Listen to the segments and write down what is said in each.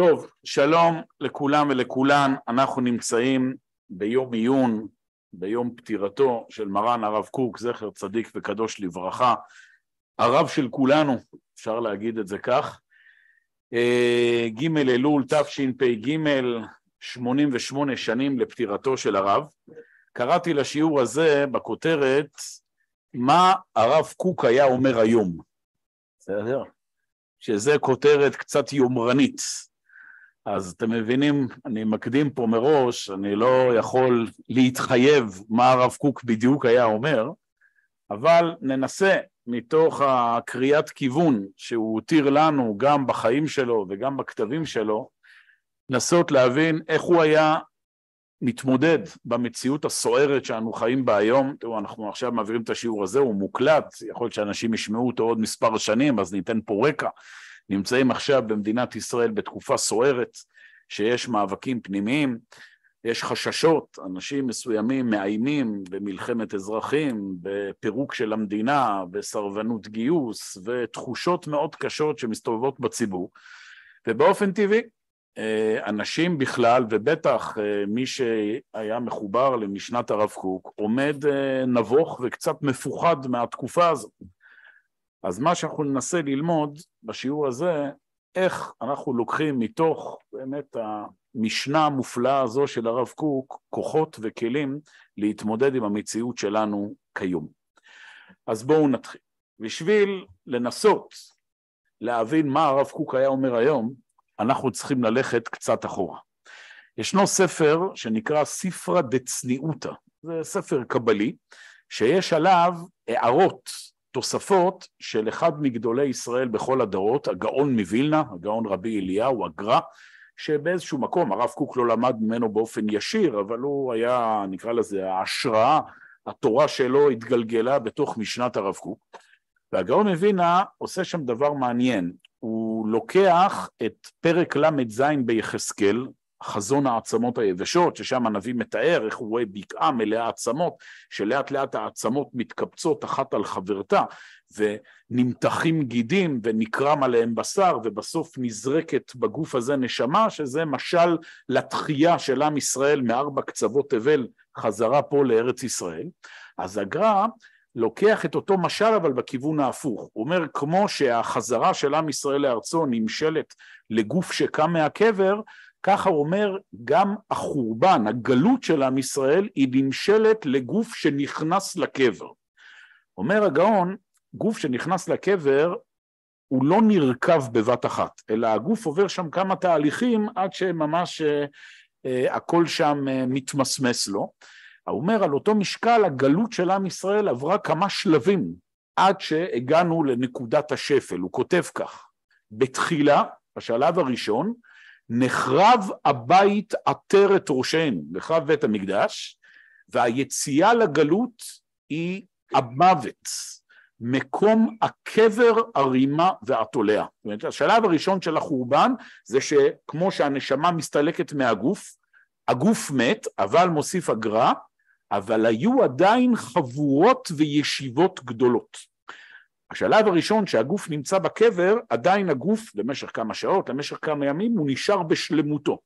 טוב, שלום לכולם ולכולן, אנחנו נמצאים ביום עיון, ביום פטירתו של מרן הרב קוק, זכר צדיק וקדוש לברכה, הרב של כולנו, אפשר להגיד את זה כך, אה, ג' אלול תשפ"ג, 88 שנים לפטירתו של הרב. קראתי לשיעור הזה בכותרת, מה הרב קוק היה אומר היום. בסדר? שזה כותרת קצת יומרנית. אז אתם מבינים, אני מקדים פה מראש, אני לא יכול להתחייב מה הרב קוק בדיוק היה אומר, אבל ננסה מתוך הקריאת כיוון שהוא הותיר לנו גם בחיים שלו וגם בכתבים שלו, לנסות להבין איך הוא היה מתמודד במציאות הסוערת שאנו חיים בה היום. תראו, אנחנו עכשיו מעבירים את השיעור הזה, הוא מוקלט, יכול להיות שאנשים ישמעו אותו עוד מספר שנים, אז ניתן פה רקע. נמצאים עכשיו במדינת ישראל בתקופה סוערת, שיש מאבקים פנימיים, יש חששות, אנשים מסוימים מאיימים במלחמת אזרחים, בפירוק של המדינה, בסרבנות גיוס, ותחושות מאוד קשות שמסתובבות בציבור. ובאופן טבעי, אה, אנשים בכלל, ובטח אה, מי שהיה מחובר למשנת הרב קוק, עומד אה, נבוך וקצת מפוחד מהתקופה הזאת. אז מה שאנחנו ננסה ללמוד בשיעור הזה, איך אנחנו לוקחים מתוך באמת המשנה המופלאה הזו של הרב קוק, כוחות וכלים להתמודד עם המציאות שלנו כיום. אז בואו נתחיל. בשביל לנסות להבין מה הרב קוק היה אומר היום, אנחנו צריכים ללכת קצת אחורה. ישנו ספר שנקרא ספרא דצניעותא, זה ספר קבלי, שיש עליו הערות תוספות של אחד מגדולי ישראל בכל הדורות, הגאון מווילנה, הגאון רבי אליהו, הגר"א, שבאיזשהו מקום הרב קוק לא למד ממנו באופן ישיר, אבל הוא היה, נקרא לזה, ההשראה, התורה שלו התגלגלה בתוך משנת הרב קוק. והגאון מווילנה עושה שם דבר מעניין, הוא לוקח את פרק ל"ז ביחזקאל, חזון העצמות היבשות, ששם הנביא מתאר איך הוא רואה בקעה מלאה עצמות, שלאט לאט העצמות מתקבצות אחת על חברתה, ונמתחים גידים ונקרם עליהם בשר, ובסוף נזרקת בגוף הזה נשמה, שזה משל לתחייה של עם ישראל מארבע קצוות תבל חזרה פה לארץ ישראל. אז הגר"א לוקח את אותו משל אבל בכיוון ההפוך. הוא אומר, כמו שהחזרה של עם ישראל לארצו נמשלת לגוף שקם מהקבר, ככה הוא אומר, גם החורבן, הגלות של עם ישראל, היא נמשלת לגוף שנכנס לקבר. אומר הגאון, גוף שנכנס לקבר הוא לא נרקב בבת אחת, אלא הגוף עובר שם כמה תהליכים עד שממש אה, אה, הכל שם אה, מתמסמס לו. הוא אומר, על אותו משקל הגלות של עם ישראל עברה כמה שלבים עד שהגענו לנקודת השפל. הוא כותב כך, בתחילה, בשלב הראשון, נחרב הבית עטרת ראשנו, נחרב בית המקדש, והיציאה לגלות היא המוות, מקום הקבר, הרימה והתולע. זאת אומרת, השלב הראשון של החורבן זה שכמו שהנשמה מסתלקת מהגוף, הגוף מת, אבל מוסיף הגר"א, אבל היו עדיין חבורות וישיבות גדולות. השלב הראשון שהגוף נמצא בקבר, עדיין הגוף למשך כמה שעות, למשך כמה ימים, הוא נשאר בשלמותו.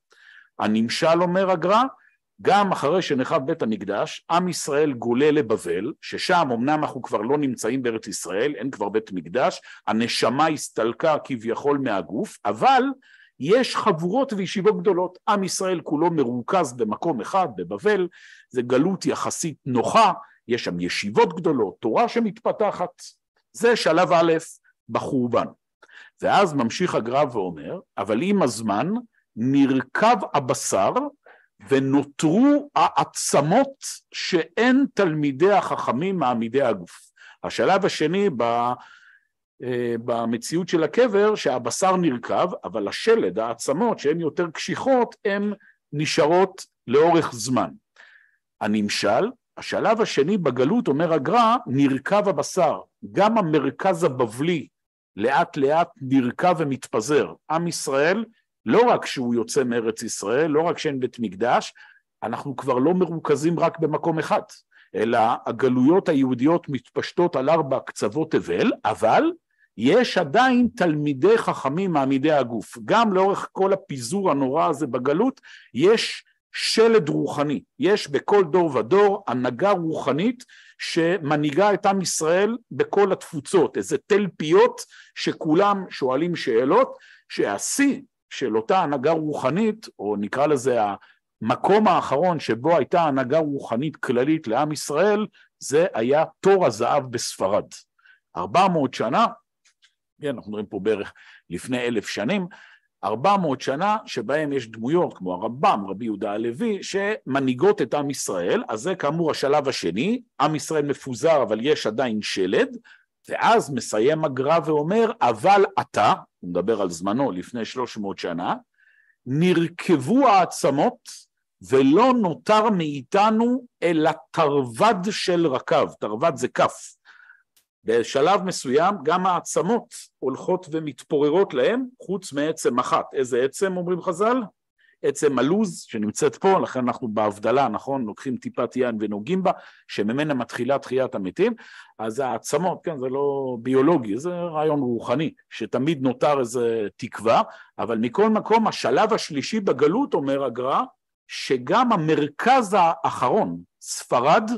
הנמשל, אומר הגר"א, גם אחרי שנחב בית המקדש, עם ישראל גולה לבבל, ששם אמנם אנחנו כבר לא נמצאים בארץ ישראל, אין כבר בית מקדש, הנשמה הסתלקה כביכול מהגוף, אבל יש חבורות וישיבות גדולות. עם ישראל כולו מרוכז במקום אחד, בבבל, זה גלות יחסית נוחה, יש שם ישיבות גדולות, תורה שמתפתחת. זה שלב א' בחורבן. ואז ממשיך הגר"א ואומר, אבל עם הזמן נרכב הבשר ונותרו העצמות שאין תלמידי החכמים מעמידי הגוף. השלב השני ב, אה, במציאות של הקבר שהבשר נרכב, אבל השלד, העצמות שהן יותר קשיחות, הן נשארות לאורך זמן. הנמשל, השלב השני בגלות, אומר הגר"א, נרכב הבשר. גם המרכז הבבלי לאט לאט נרכב ומתפזר. עם ישראל, לא רק שהוא יוצא מארץ ישראל, לא רק שאין בית מקדש, אנחנו כבר לא מרוכזים רק במקום אחד, אלא הגלויות היהודיות מתפשטות על ארבע קצוות תבל, אבל יש עדיין תלמידי חכמים מעמידי הגוף. גם לאורך כל הפיזור הנורא הזה בגלות, יש שלד רוחני. יש בכל דור ודור הנהגה רוחנית שמנהיגה את עם ישראל בכל התפוצות, איזה תל פיות שכולם שואלים שאלות, שהשיא של אותה הנהגה רוחנית, או נקרא לזה המקום האחרון שבו הייתה הנהגה רוחנית כללית לעם ישראל, זה היה תור הזהב בספרד. ארבע מאות שנה, כן, אנחנו מדברים פה בערך לפני אלף שנים, ארבע מאות שנה שבהם יש דמויות כמו הרמב"ם, רבי יהודה הלוי, שמנהיגות את עם ישראל, אז זה כאמור השלב השני, עם ישראל מפוזר אבל יש עדיין שלד, ואז מסיים הגר"א ואומר, אבל אתה, הוא מדבר על זמנו לפני שלוש מאות שנה, נרקבו העצמות ולא נותר מאיתנו אלא תרווד של רקב, תרווד זה כף. בשלב מסוים גם העצמות הולכות ומתפוררות להם, חוץ מעצם אחת. איזה עצם אומרים חז"ל? עצם הלוז שנמצאת פה, לכן אנחנו בהבדלה, נכון? לוקחים טיפת יין ונוגעים בה, שממנה מתחילה תחיית המתים, אז העצמות, כן, זה לא ביולוגי, זה רעיון רוחני, שתמיד נותר איזה תקווה, אבל מכל מקום, השלב השלישי בגלות, אומר הגר"א, שגם המרכז האחרון, ספרד,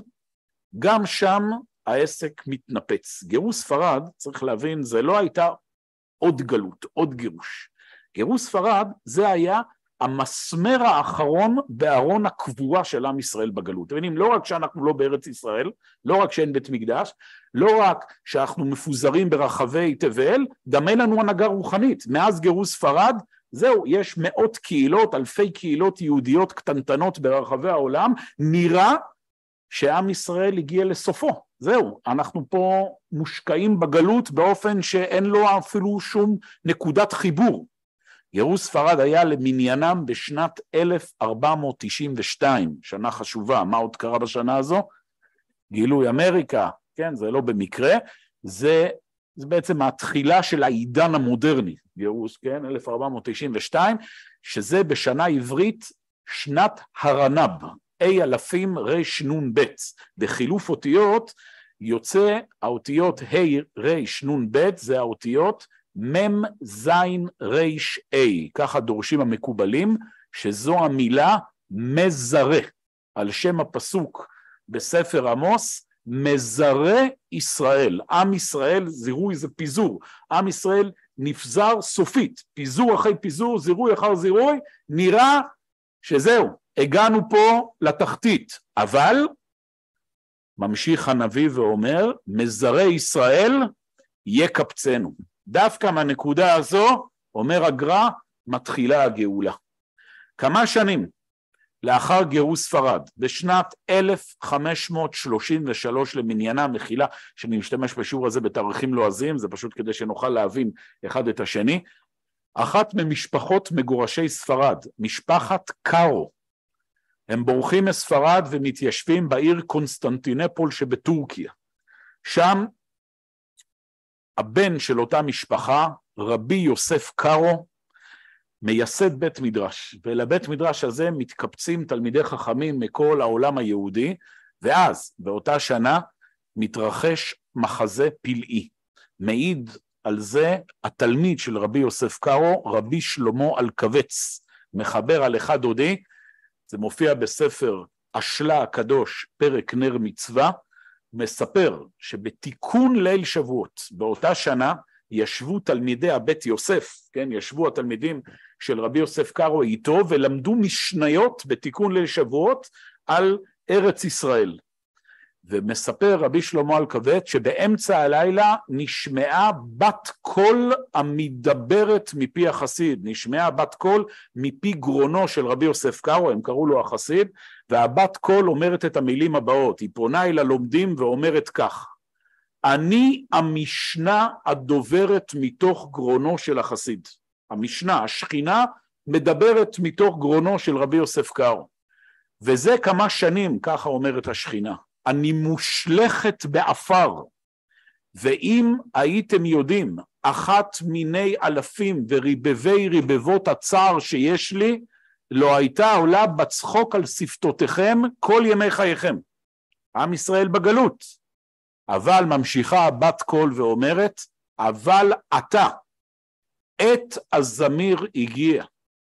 גם שם העסק מתנפץ. גירוש ספרד, צריך להבין, זה לא הייתה עוד גלות, עוד גירוש. גירוש ספרד זה היה המסמר האחרון בארון הקבורה של עם ישראל בגלות. אתם מבינים, לא רק שאנחנו לא בארץ ישראל, לא רק שאין בית מקדש, לא רק שאנחנו מפוזרים ברחבי תבל, גם אין לנו הנהגה רוחנית. מאז גירוש ספרד, זהו, יש מאות קהילות, אלפי קהילות יהודיות קטנטנות ברחבי העולם, נראה שעם ישראל הגיע לסופו. זהו, אנחנו פה מושקעים בגלות באופן שאין לו אפילו שום נקודת חיבור. גירוש ספרד היה למניינם בשנת 1492, שנה חשובה, מה עוד קרה בשנה הזו? גילוי אמריקה, כן, זה לא במקרה, זה, זה בעצם התחילה של העידן המודרני, גירוש, כן, 1492, שזה בשנה עברית שנת הרנב, A אלפים רנ"ב, בחילוף אותיות יוצא האותיות ה' רנ"ב זה האותיות מ' ז' ר' ה', ככה דורשים המקובלים, שזו המילה מזרה, על שם הפסוק בספר עמוס, מזרה ישראל. עם ישראל, זירוי זה פיזור, עם ישראל נפזר סופית, פיזור אחרי פיזור, זירוי אחר זירוי, נראה שזהו, הגענו פה לתחתית, אבל ממשיך הנביא ואומר, מזרי ישראל יקבצנו. דווקא מהנקודה הזו, אומר הגר"א, מתחילה הגאולה. כמה שנים לאחר גירוש ספרד, בשנת 1533 למניינה, מחילה, שאני משתמש בשיעור הזה בתאריכים לועזיים, זה פשוט כדי שנוכל להבין אחד את השני, אחת ממשפחות מגורשי ספרד, משפחת קארו, הם בורחים מספרד ומתיישבים בעיר קונסטנטינפול שבטורקיה. שם הבן של אותה משפחה, רבי יוסף קארו, מייסד בית מדרש, ולבית מדרש הזה מתקבצים תלמידי חכמים מכל העולם היהודי, ואז, באותה שנה, מתרחש מחזה פלאי. מעיד על זה התלמיד של רבי יוסף קארו, רבי שלמה אלקבץ, מחבר אחד דודי, זה מופיע בספר אשלה הקדוש, פרק נר מצווה, מספר שבתיקון ליל שבועות, באותה שנה, ישבו תלמידי הבית יוסף, כן, ישבו התלמידים של רבי יוסף קארו איתו ולמדו משניות בתיקון ליל שבועות על ארץ ישראל. ומספר רבי שלמה אלקבץ שבאמצע הלילה נשמעה בת קול המדברת מפי החסיד, נשמעה בת קול מפי גרונו של רבי יוסף קארו, הם קראו לו החסיד, והבת קול אומרת את המילים הבאות, היא פונה אל הלומדים ואומרת כך: אני המשנה הדוברת מתוך גרונו של החסיד. המשנה, השכינה, מדברת מתוך גרונו של רבי יוסף קארו. וזה כמה שנים, ככה אומרת השכינה. אני מושלכת בעפר, ואם הייתם יודעים אחת מיני אלפים וריבבי ריבבות הצער שיש לי, לא הייתה עולה בצחוק על שפתותיכם כל ימי חייכם. עם ישראל בגלות. אבל ממשיכה בת קול ואומרת, אבל עתה, עת הזמיר הגיע,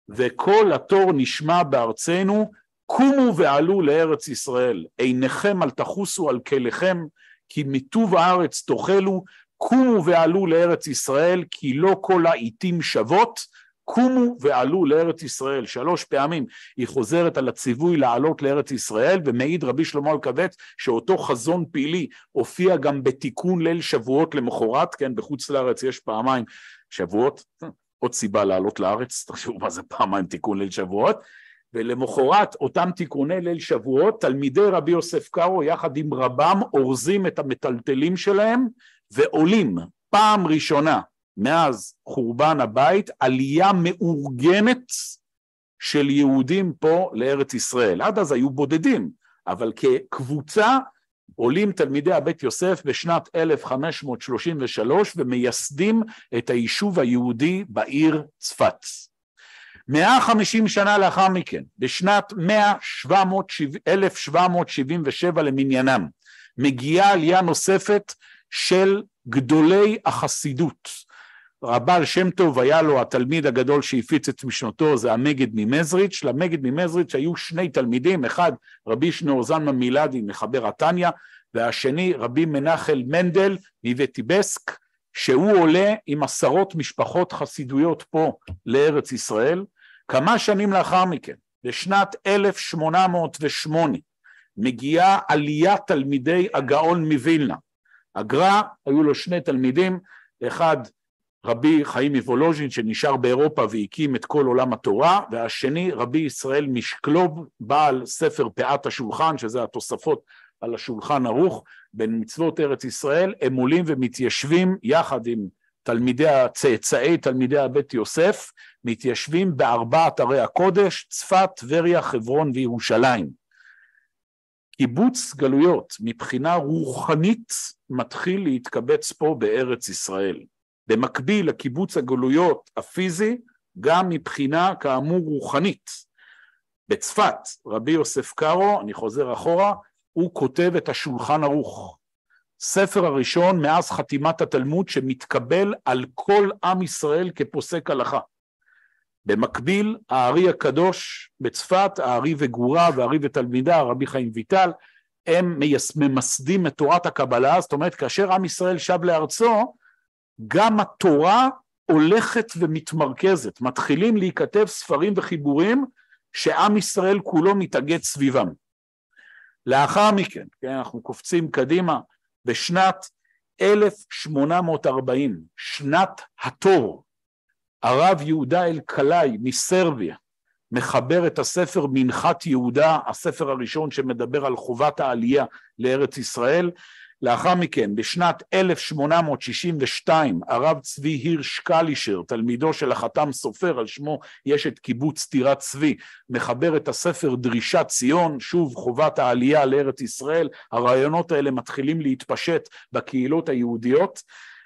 וכל התור נשמע בארצנו, קומו ועלו לארץ ישראל, עיניכם אל תחוסו על כליכם, כי מטוב הארץ תאכלו, קומו ועלו לארץ ישראל, כי לא כל העיתים שוות, קומו ועלו לארץ ישראל. שלוש פעמים היא חוזרת על הציווי לעלות לארץ ישראל, ומעיד רבי שלמה אלקבץ שאותו חזון פעילי הופיע גם בתיקון ליל שבועות למחרת, כן, בחוץ לארץ יש פעמיים שבועות, עוד סיבה לעלות לארץ, תחשבו מה זה פעמיים תיקון ליל שבועות, ולמחרת אותם תיקוני ליל שבועות, תלמידי רבי יוסף קארו יחד עם רבם אורזים את המטלטלים שלהם ועולים פעם ראשונה מאז חורבן הבית עלייה מאורגנת של יהודים פה לארץ ישראל. עד אז היו בודדים, אבל כקבוצה עולים תלמידי הבית יוסף בשנת 1533 ומייסדים את היישוב היהודי בעיר צפת. 150 שנה לאחר מכן, בשנת 1777 למניינם, מגיעה עלייה נוספת של גדולי החסידות. רבל שם טוב היה לו התלמיד הגדול שהפיץ את משנתו, זה המגד ממזריץ', למגד ממזריץ' היו שני תלמידים, אחד רבי שניאור זלמן מילדי מחבר התניא, והשני רבי מנחל מנדל מווטיבסק, שהוא עולה עם עשרות משפחות חסידויות פה לארץ ישראל, כמה שנים לאחר מכן, בשנת 1808, מגיעה עליית תלמידי הגאון מווילנה. הגר"א, היו לו שני תלמידים, אחד רבי חיים מוולוז'ין שנשאר באירופה והקים את כל עולם התורה, והשני רבי ישראל משקלוב, בעל ספר פאת השולחן, שזה התוספות על השולחן ערוך, בין מצוות ארץ ישראל, הם עולים ומתיישבים יחד עם תלמידי, צאצאי תלמידי הבית יוסף, מתיישבים בארבעת ערי הקודש, צפת, טבריה, חברון וירושלים. קיבוץ גלויות מבחינה רוחנית מתחיל להתקבץ פה בארץ ישראל. במקביל לקיבוץ הגלויות הפיזי, גם מבחינה כאמור רוחנית. בצפת, רבי יוסף קארו, אני חוזר אחורה, הוא כותב את השולחן ערוך. ספר הראשון מאז חתימת התלמוד שמתקבל על כל עם ישראל כפוסק הלכה. במקביל, הארי הקדוש בצפת, הארי וגורה והארי ותלמידה, רבי חיים ויטל, הם ממסדים את תורת הקבלה, זאת אומרת, כאשר עם ישראל שב לארצו, גם התורה הולכת ומתמרכזת, מתחילים להיכתב ספרים וחיבורים שעם ישראל כולו מתאגד סביבם. לאחר מכן, כן, אנחנו קופצים קדימה, בשנת 1840, שנת התור, הרב יהודה אלקלעי מסרביה מחבר את הספר מנחת יהודה, הספר הראשון שמדבר על חובת העלייה לארץ ישראל, לאחר מכן, בשנת 1862, הרב צבי הירש קלישר, תלמידו של החתם סופר, על שמו יש את קיבוץ טירת צבי, מחבר את הספר דרישת ציון, שוב חובת העלייה לארץ ישראל, הרעיונות האלה מתחילים להתפשט בקהילות היהודיות.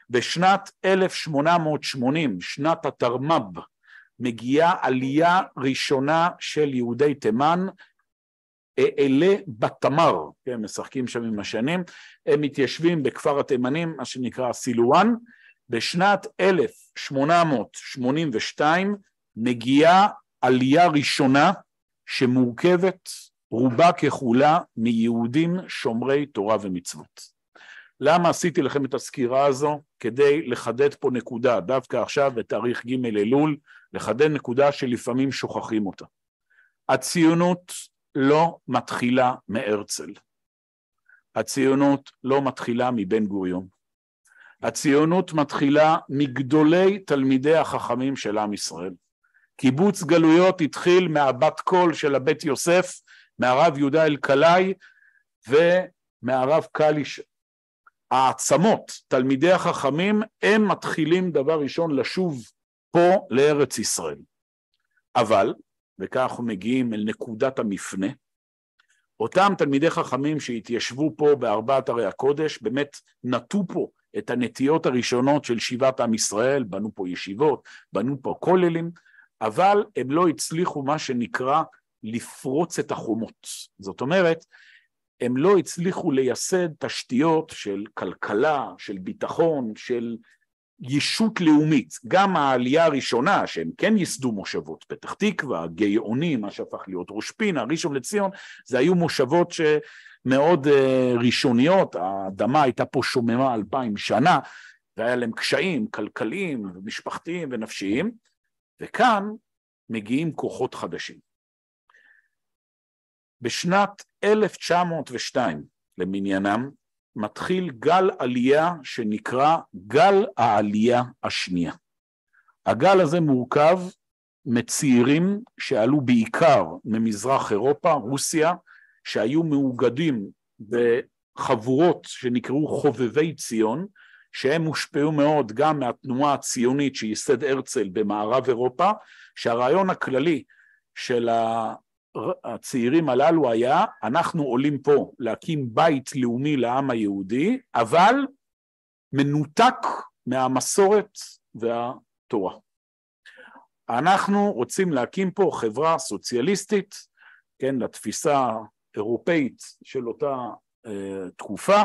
בשנת 1880, שנת התרמ"ב, מגיעה עלייה ראשונה של יהודי תימן, אלה בתמר, כן, משחקים שם עם השנים, הם מתיישבים בכפר התימנים, מה שנקרא סילואן, בשנת 1882 מגיעה עלייה ראשונה שמורכבת רובה ככולה מיהודים שומרי תורה ומצוות. למה עשיתי לכם את הסקירה הזו? כדי לחדד פה נקודה, דווקא עכשיו בתאריך ג' אלול, לחדד נקודה שלפעמים שוכחים אותה. הציונות לא מתחילה מהרצל. הציונות לא מתחילה מבן גוריון. הציונות מתחילה מגדולי תלמידי החכמים של עם ישראל. קיבוץ גלויות התחיל מהבת קול של הבית יוסף, מהרב יהודה אלקלעי ומהרב קליש. העצמות, תלמידי החכמים, הם מתחילים דבר ראשון לשוב פה לארץ ישראל. אבל וכך אנחנו מגיעים אל נקודת המפנה. אותם תלמידי חכמים שהתיישבו פה בארבעת ערי הקודש, באמת נטו פה את הנטיות הראשונות של שיבת עם ישראל, בנו פה ישיבות, בנו פה כוללים, אבל הם לא הצליחו מה שנקרא לפרוץ את החומות. זאת אומרת, הם לא הצליחו לייסד תשתיות של כלכלה, של ביטחון, של ישות לאומית, גם העלייה הראשונה שהם כן ייסדו מושבות, פתח תקווה, גאונים, מה שהפך להיות ראש פינה, ראשון לציון, זה היו מושבות שמאוד uh, ראשוניות, האדמה הייתה פה שוממה אלפיים שנה, והיה להם קשיים כלכליים ומשפחתיים ונפשיים, וכאן מגיעים כוחות חדשים. בשנת 1902 למניינם, מתחיל גל עלייה שנקרא גל העלייה השנייה. הגל הזה מורכב מצעירים שעלו בעיקר ממזרח אירופה, רוסיה, שהיו מאוגדים בחבורות שנקראו חובבי ציון, שהם הושפעו מאוד גם מהתנועה הציונית שייסד הרצל במערב אירופה, שהרעיון הכללי של הצעירים הללו היה, אנחנו עולים פה להקים בית לאומי לעם היהודי, אבל מנותק מהמסורת והתורה. אנחנו רוצים להקים פה חברה סוציאליסטית, כן, לתפיסה אירופאית של אותה אה, תקופה,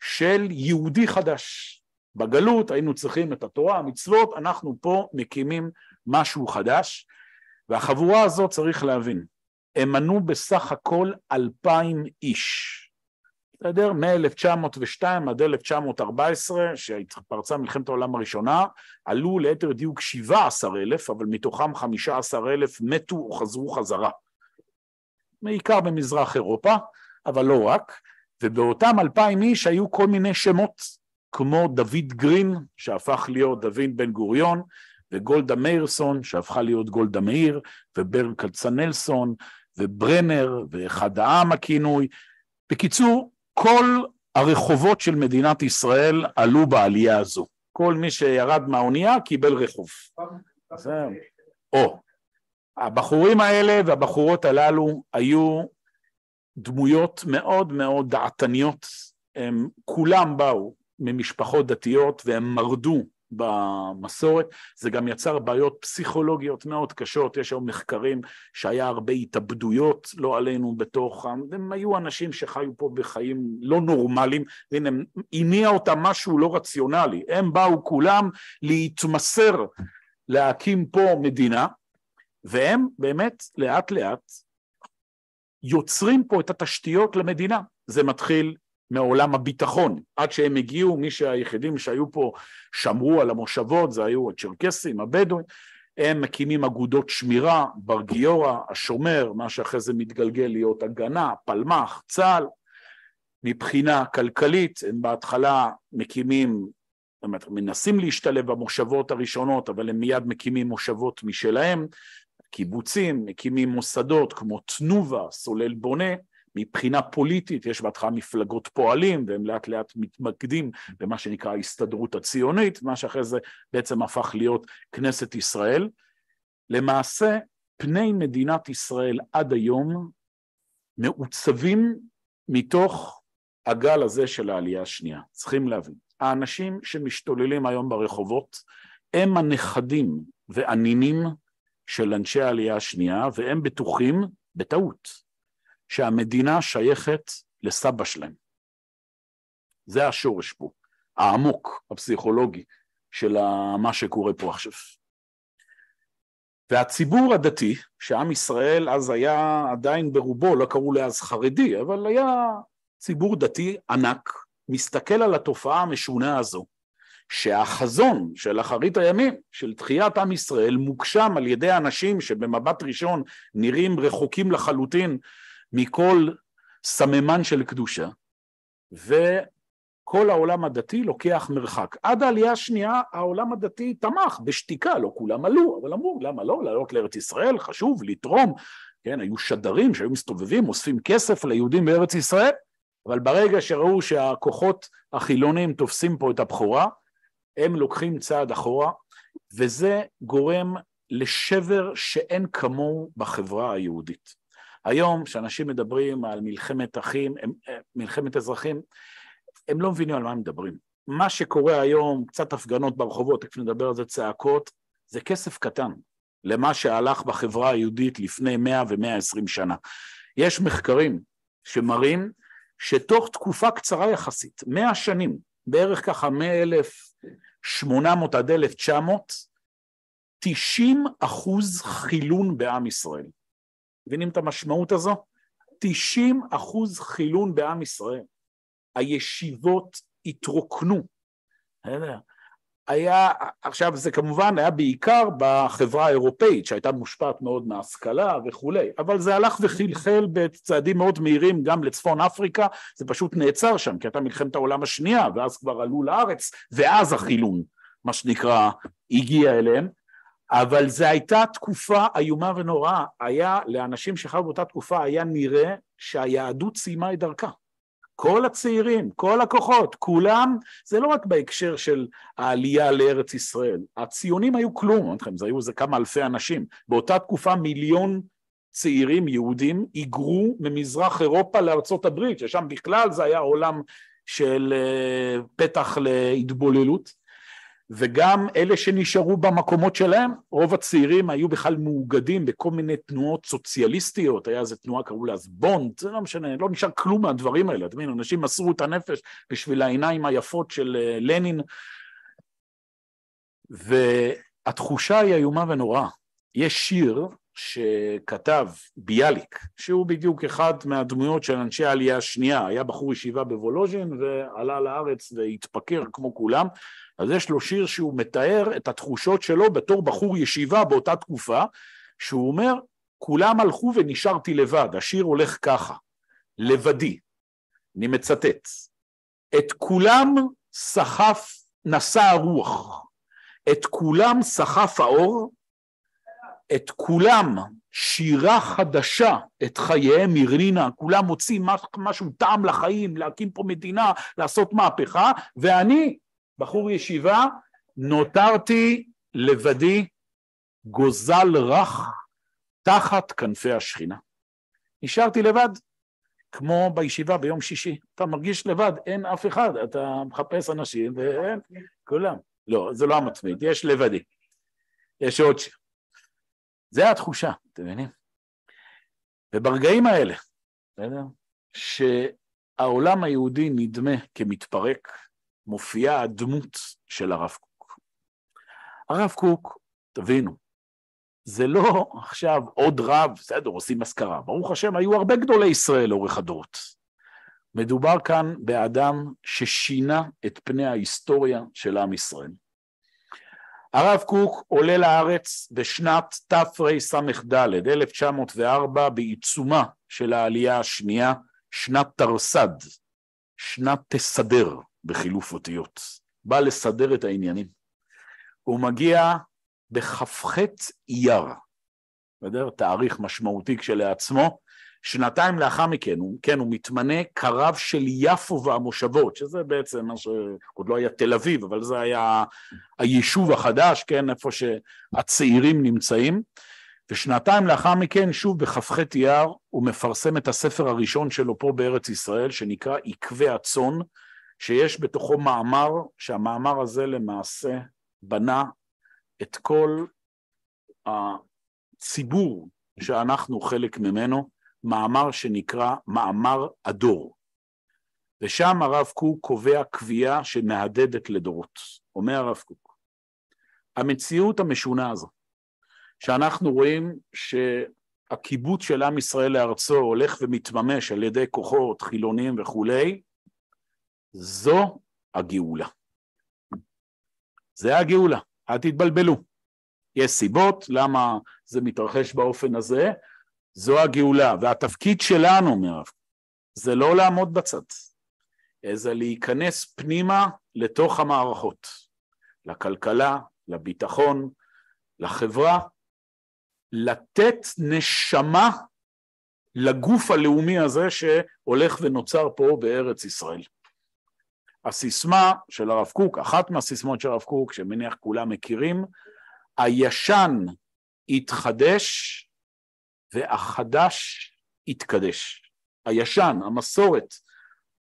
של יהודי חדש. בגלות היינו צריכים את התורה, המצוות, אנחנו פה מקימים משהו חדש, והחבורה הזאת צריך להבין, הם מנו בסך הכל אלפיים איש. בסדר? מ-1902 עד 1914, שהתפרצה מלחמת העולם הראשונה, עלו ליתר דיוק 17 אלף, אבל מתוכם 15 אלף מתו או חזרו חזרה. בעיקר במזרח אירופה, אבל לא רק, ובאותם אלפיים איש היו כל מיני שמות, כמו דוד גרין, שהפך להיות דוד בן גוריון, וגולדה מאירסון, שהפכה להיות גולדה מאיר, וברל כצנלסון, וברנר, ואחד העם הכינוי. בקיצור, כל הרחובות של מדינת ישראל עלו בעלייה הזו. כל מי שירד מהאונייה קיבל רחוב. או, הבחורים האלה והבחורות הללו היו דמויות מאוד מאוד דעתניות, הם כולם באו ממשפחות דתיות והם מרדו במסורת, זה גם יצר בעיות פסיכולוגיות מאוד קשות, יש היום מחקרים שהיה הרבה התאבדויות, לא עלינו בתוך, הם היו אנשים שחיו פה בחיים לא נורמליים, והנה הניע אותם משהו לא רציונלי, הם באו כולם להתמסר להקים פה מדינה, והם באמת לאט לאט יוצרים פה את התשתיות למדינה, זה מתחיל מעולם הביטחון. עד שהם הגיעו, מי שהיחידים שהיו פה שמרו על המושבות, זה היו הצ'רקסים, הבדואים, הם מקימים אגודות שמירה, בר גיורא, השומר, מה שאחרי זה מתגלגל להיות הגנה, פלמ"ח, צה"ל. מבחינה כלכלית, הם בהתחלה מקימים, באמת, מנסים להשתלב במושבות הראשונות, אבל הם מיד מקימים מושבות משלהם, קיבוצים, מקימים מוסדות כמו תנובה, סולל בונה, מבחינה פוליטית יש בהתחלה מפלגות פועלים והם לאט לאט מתמקדים במה שנקרא ההסתדרות הציונית, מה שאחרי זה בעצם הפך להיות כנסת ישראל. למעשה פני מדינת ישראל עד היום מעוצבים מתוך הגל הזה של העלייה השנייה. צריכים להבין, האנשים שמשתוללים היום ברחובות הם הנכדים והנינים של אנשי העלייה השנייה והם בטוחים, בטעות, שהמדינה שייכת לסבא שלהם. זה השורש פה, העמוק, הפסיכולוגי, של מה שקורה פה עכשיו. והציבור הדתי, שעם ישראל אז היה עדיין ברובו, לא קראו לאז חרדי, אבל היה ציבור דתי ענק, מסתכל על התופעה המשונה הזו, שהחזון של אחרית הימים, של תחיית עם ישראל, מוגשם על ידי אנשים שבמבט ראשון נראים רחוקים לחלוטין מכל סממן של קדושה, וכל העולם הדתי לוקח מרחק. עד העלייה השנייה העולם הדתי תמך בשתיקה, לא כולם עלו, אבל אמרו למה לא, לעלות לארץ ישראל, חשוב, לתרום, כן, היו שדרים שהיו מסתובבים, אוספים כסף ליהודים בארץ ישראל, אבל ברגע שראו שהכוחות החילונים תופסים פה את הבכורה, הם לוקחים צעד אחורה, וזה גורם לשבר שאין כמוהו בחברה היהודית. היום כשאנשים מדברים על מלחמת אחים, אה, מלחמת אזרחים, הם לא מבינים על מה הם מדברים. מה שקורה היום, קצת הפגנות ברחובות, תכף נדבר על זה צעקות, זה כסף קטן למה שהלך בחברה היהודית לפני מאה ומאה עשרים שנה. יש מחקרים שמראים שתוך תקופה קצרה יחסית, מאה שנים, בערך ככה מאה אלף 800 עד 1900, 90 אחוז חילון בעם ישראל. מבינים את המשמעות הזו? 90 אחוז חילון בעם ישראל. הישיבות התרוקנו. היה, עכשיו זה כמובן היה בעיקר בחברה האירופאית שהייתה מושפעת מאוד מהשכלה וכולי, אבל זה הלך וחלחל בצעדים מאוד מהירים גם לצפון אפריקה, זה פשוט נעצר שם כי הייתה מלחמת העולם השנייה ואז כבר עלו לארץ ואז החילון, מה שנקרא, הגיע אליהם, אבל זו הייתה תקופה איומה ונוראה, היה לאנשים שחיו באותה תקופה היה נראה שהיהדות סיימה את דרכה. כל הצעירים, כל הכוחות, כולם, זה לא רק בהקשר של העלייה לארץ ישראל, הציונים היו כלום, אני אתכם, זה היו איזה כמה אלפי אנשים, באותה תקופה מיליון צעירים יהודים היגרו ממזרח אירופה לארצות הברית, ששם בכלל זה היה עולם של אה, פתח להתבוללות, וגם אלה שנשארו במקומות שלהם, רוב הצעירים היו בכלל מאוגדים בכל מיני תנועות סוציאליסטיות, היה איזה תנועה, קראו לה אז בונד, זה לא משנה, לא נשאר כלום מהדברים האלה, אתה מבין, אנשים מסרו את הנפש בשביל העיניים היפות של אה, לנין, והתחושה היא איומה ונוראה. יש שיר שכתב ביאליק, שהוא בדיוק אחד מהדמויות של אנשי העלייה השנייה, היה בחור ישיבה בוולוז'ין ועלה לארץ והתפקר כמו כולם, אז יש לו שיר שהוא מתאר את התחושות שלו בתור בחור ישיבה באותה תקופה, שהוא אומר, כולם הלכו ונשארתי לבד, השיר הולך ככה, לבדי, אני מצטט, את כולם סחף, נשא הרוח, את כולם סחף האור, את כולם שירה חדשה את חייהם הרנינה, כולם מוצאים משהו טעם לחיים, להקים פה מדינה, לעשות מהפכה, ואני בחור ישיבה, נותרתי לבדי גוזל רך תחת כנפי השכינה. נשארתי לבד, כמו בישיבה ביום שישי. אתה מרגיש לבד, אין אף אחד, אתה מחפש אנשים ואין, כולם. לא, זה לא המצמיד, יש לבדי. יש עוד שיר. זה התחושה, אתם מבינים? וברגעים האלה, בסדר? שהעולם היהודי נדמה כמתפרק, מופיעה הדמות של הרב קוק. הרב קוק, תבינו, זה לא עכשיו עוד רב, בסדר, עושים אזכרה. ברוך השם, היו הרבה גדולי ישראל לאורך הדורות. מדובר כאן באדם ששינה את פני ההיסטוריה של עם ישראל. הרב קוק עולה לארץ בשנת תרס"ד, 1904, בעיצומה של העלייה השנייה, שנת תרס"ד, שנת תסדר, בחילוף בא לסדר את העניינים. הוא מגיע בכ"ח אייר, בסדר? תאריך משמעותי כשלעצמו, שנתיים לאחר מכן, הוא, כן, הוא מתמנה כרב של יפו והמושבות, שזה בעצם מה שעוד לא היה תל אביב, אבל זה היה היישוב החדש, כן, איפה שהצעירים נמצאים, ושנתיים לאחר מכן, שוב בכ"ח אייר, הוא מפרסם את הספר הראשון שלו פה בארץ ישראל, שנקרא עקבי הצאן, שיש בתוכו מאמר, שהמאמר הזה למעשה בנה את כל הציבור שאנחנו חלק ממנו, מאמר שנקרא מאמר הדור. ושם הרב קוק קובע קביעה שמהדהדת לדורות. אומר הרב קוק, המציאות המשונה הזו, שאנחנו רואים שהקיבוץ של עם ישראל לארצו הולך ומתממש על ידי כוחות חילונים וכולי, זו הגאולה. זה הגאולה, אל תתבלבלו. יש סיבות למה זה מתרחש באופן הזה, זו הגאולה, והתפקיד שלנו, מירב, זה לא לעמוד בצד, זה להיכנס פנימה לתוך המערכות, לכלכלה, לביטחון, לחברה, לתת נשמה לגוף הלאומי הזה שהולך ונוצר פה בארץ ישראל. הסיסמה של הרב קוק, אחת מהסיסמות של הרב קוק, שמניח כולם מכירים, הישן יתחדש והחדש יתקדש. הישן, המסורת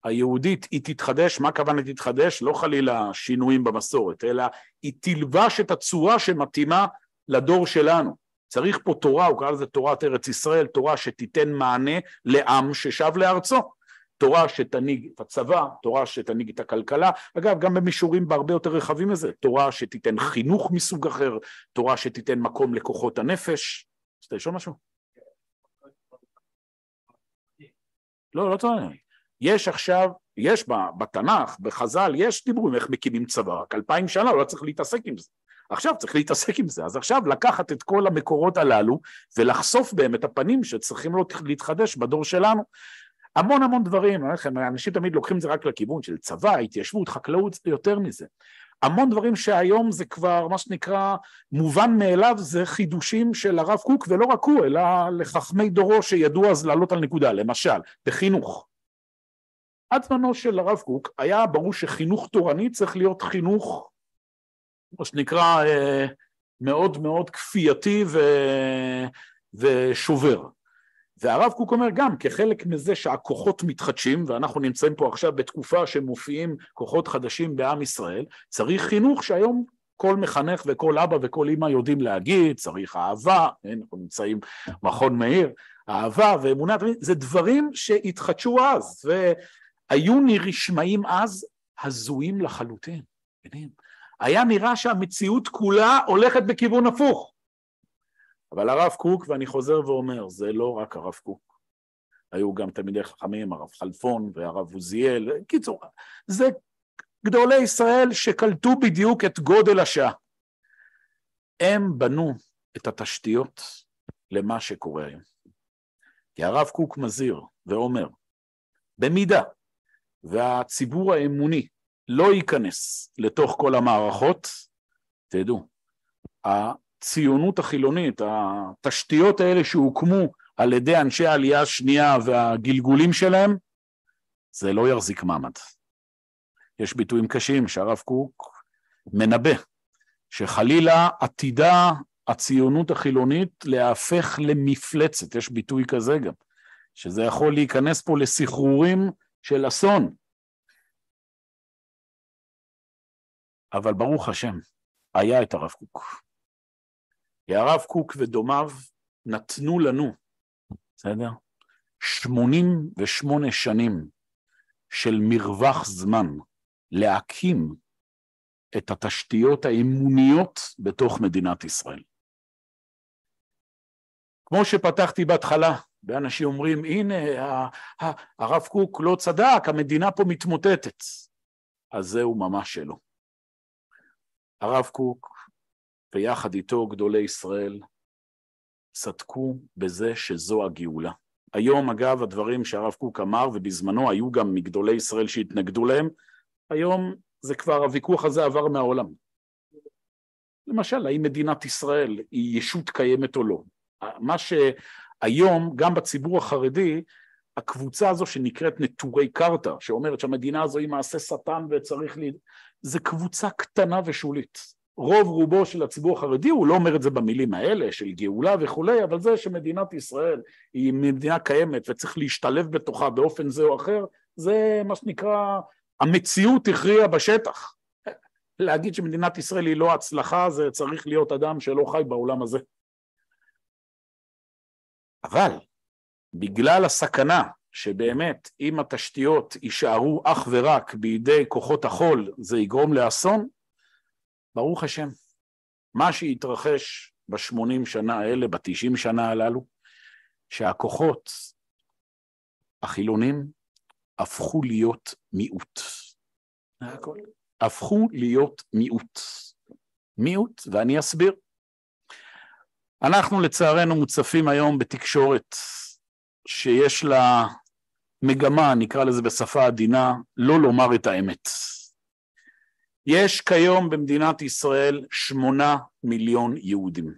היהודית, היא תתחדש, מה הכוונה תתחדש? לא חלילה שינויים במסורת, אלא היא תלבש את הצורה שמתאימה לדור שלנו. צריך פה תורה, הוא קרא לזה תורת ארץ ישראל, תורה שתיתן מענה לעם ששב לארצו. תורה שתנהיג את הצבא, תורה שתנהיג את הכלכלה, אגב גם במישורים בהרבה יותר רחבים מזה, תורה שתיתן חינוך מסוג אחר, תורה שתיתן מקום לכוחות הנפש. רוצה לשאול משהו? לא, לא טועה. יש עכשיו, יש בתנ"ך, בחז"ל, יש דיבורים איך מקימים צבא, רק אלפיים שנה לא צריך להתעסק עם זה. עכשיו צריך להתעסק עם זה. אז עכשיו לקחת את כל המקורות הללו ולחשוף בהם את הפנים שצריכים להתחדש בדור שלנו. המון המון דברים, אנשים תמיד לוקחים את זה רק לכיוון של צבא, התיישבות, חקלאות, יותר מזה. המון דברים שהיום זה כבר מה שנקרא מובן מאליו זה חידושים של הרב קוק ולא רק הוא אלא לחכמי דורו שידעו אז לעלות על נקודה למשל בחינוך עד זמנו של הרב קוק היה ברור שחינוך תורני צריך להיות חינוך מה שנקרא אה, מאוד מאוד כפייתי ו... ושובר. והרב קוק אומר גם כחלק מזה שהכוחות מתחדשים ואנחנו נמצאים פה עכשיו בתקופה שמופיעים כוחות חדשים בעם ישראל צריך חינוך שהיום כל מחנך וכל אבא וכל אימא יודעים להגיד צריך אהבה, אנחנו נמצאים מכון מאיר, אהבה ואמונה, זה דברים שהתחדשו אז והיו נשמעים אז הזויים לחלוטין, היה נראה שהמציאות כולה הולכת בכיוון הפוך. אבל הרב קוק, ואני חוזר ואומר, זה לא רק הרב קוק. היו גם תלמידי חכמים, הרב חלפון והרב עוזיאל, קיצור, זה גדולי ישראל שקלטו בדיוק את גודל השעה. הם בנו את התשתיות למה שקורה היום. כי הרב קוק מזהיר ואומר, במידה והציבור האמוני לא ייכנס לתוך כל המערכות, תדעו, הציונות החילונית, התשתיות האלה שהוקמו על ידי אנשי העלייה השנייה והגלגולים שלהם, זה לא יחזיק מעמד. יש ביטויים קשים שהרב קוק מנבא, שחלילה עתידה הציונות החילונית להפך למפלצת, יש ביטוי כזה גם, שזה יכול להיכנס פה לסחרורים של אסון. אבל ברוך השם, היה את הרב קוק. כי הרב קוק ודומיו נתנו לנו, בסדר? 88 שנים של מרווח זמן להקים את התשתיות האמוניות בתוך מדינת ישראל. כמו שפתחתי בהתחלה, ואנשים אומרים, הנה, הרב קוק לא צדק, המדינה פה מתמוטטת. אז זהו ממש שלא. הרב קוק ויחד איתו גדולי ישראל צדקו בזה שזו הגאולה. היום אגב הדברים שהרב קוק אמר ובזמנו היו גם מגדולי ישראל שהתנגדו להם, היום זה כבר הוויכוח הזה עבר מהעולם. למשל האם מדינת ישראל היא ישות קיימת או לא. מה שהיום גם בציבור החרדי הקבוצה הזו שנקראת נטורי קרתא שאומרת שהמדינה הזו היא מעשה שטן וצריך ל... זה קבוצה קטנה ושולית. רוב רובו של הציבור החרדי, הוא לא אומר את זה במילים האלה של גאולה וכולי, אבל זה שמדינת ישראל היא מדינה קיימת וצריך להשתלב בתוכה באופן זה או אחר, זה מה שנקרא, המציאות הכריעה בשטח. להגיד שמדינת ישראל היא לא הצלחה, זה צריך להיות אדם שלא חי בעולם הזה. אבל בגלל הסכנה שבאמת אם התשתיות יישארו אך ורק בידי כוחות החול זה יגרום לאסון, ברוך השם, מה שהתרחש בשמונים שנה האלה, בתשעים שנה הללו, שהכוחות החילונים הפכו להיות מיעוט. הכל. הפכו להיות מיעוט. מיעוט, ואני אסביר. אנחנו לצערנו מוצפים היום בתקשורת שיש לה מגמה, נקרא לזה בשפה עדינה, לא לומר את האמת. יש כיום במדינת ישראל שמונה מיליון יהודים.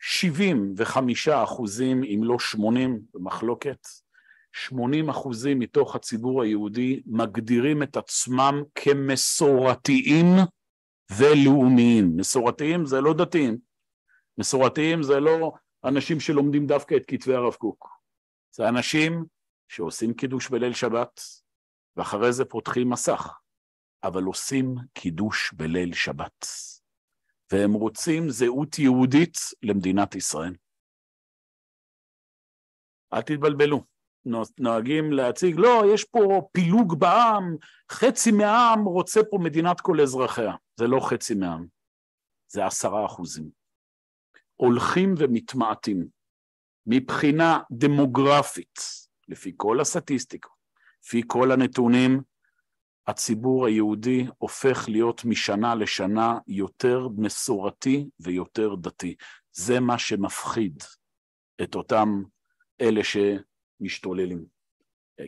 שבעים וחמישה אחוזים, אם לא שמונים, במחלוקת, שמונים אחוזים מתוך הציבור היהודי מגדירים את עצמם כמסורתיים ולאומיים. מסורתיים זה לא דתיים, מסורתיים זה לא אנשים שלומדים דווקא את כתבי הרב קוק, זה אנשים שעושים קידוש בליל שבת ואחרי זה פותחים מסך אבל עושים קידוש בליל שבת, והם רוצים זהות יהודית למדינת ישראל. אל תתבלבלו, נוהגים להציג, לא, יש פה פילוג בעם, חצי מהעם רוצה פה מדינת כל אזרחיה. זה לא חצי מהעם, זה עשרה אחוזים. הולכים ומתמעטים. מבחינה דמוגרפית, לפי כל הסטטיסטיקות, לפי כל הנתונים, הציבור היהודי הופך להיות משנה לשנה יותר מסורתי ויותר דתי. זה מה שמפחיד את אותם אלה שמשתוללים.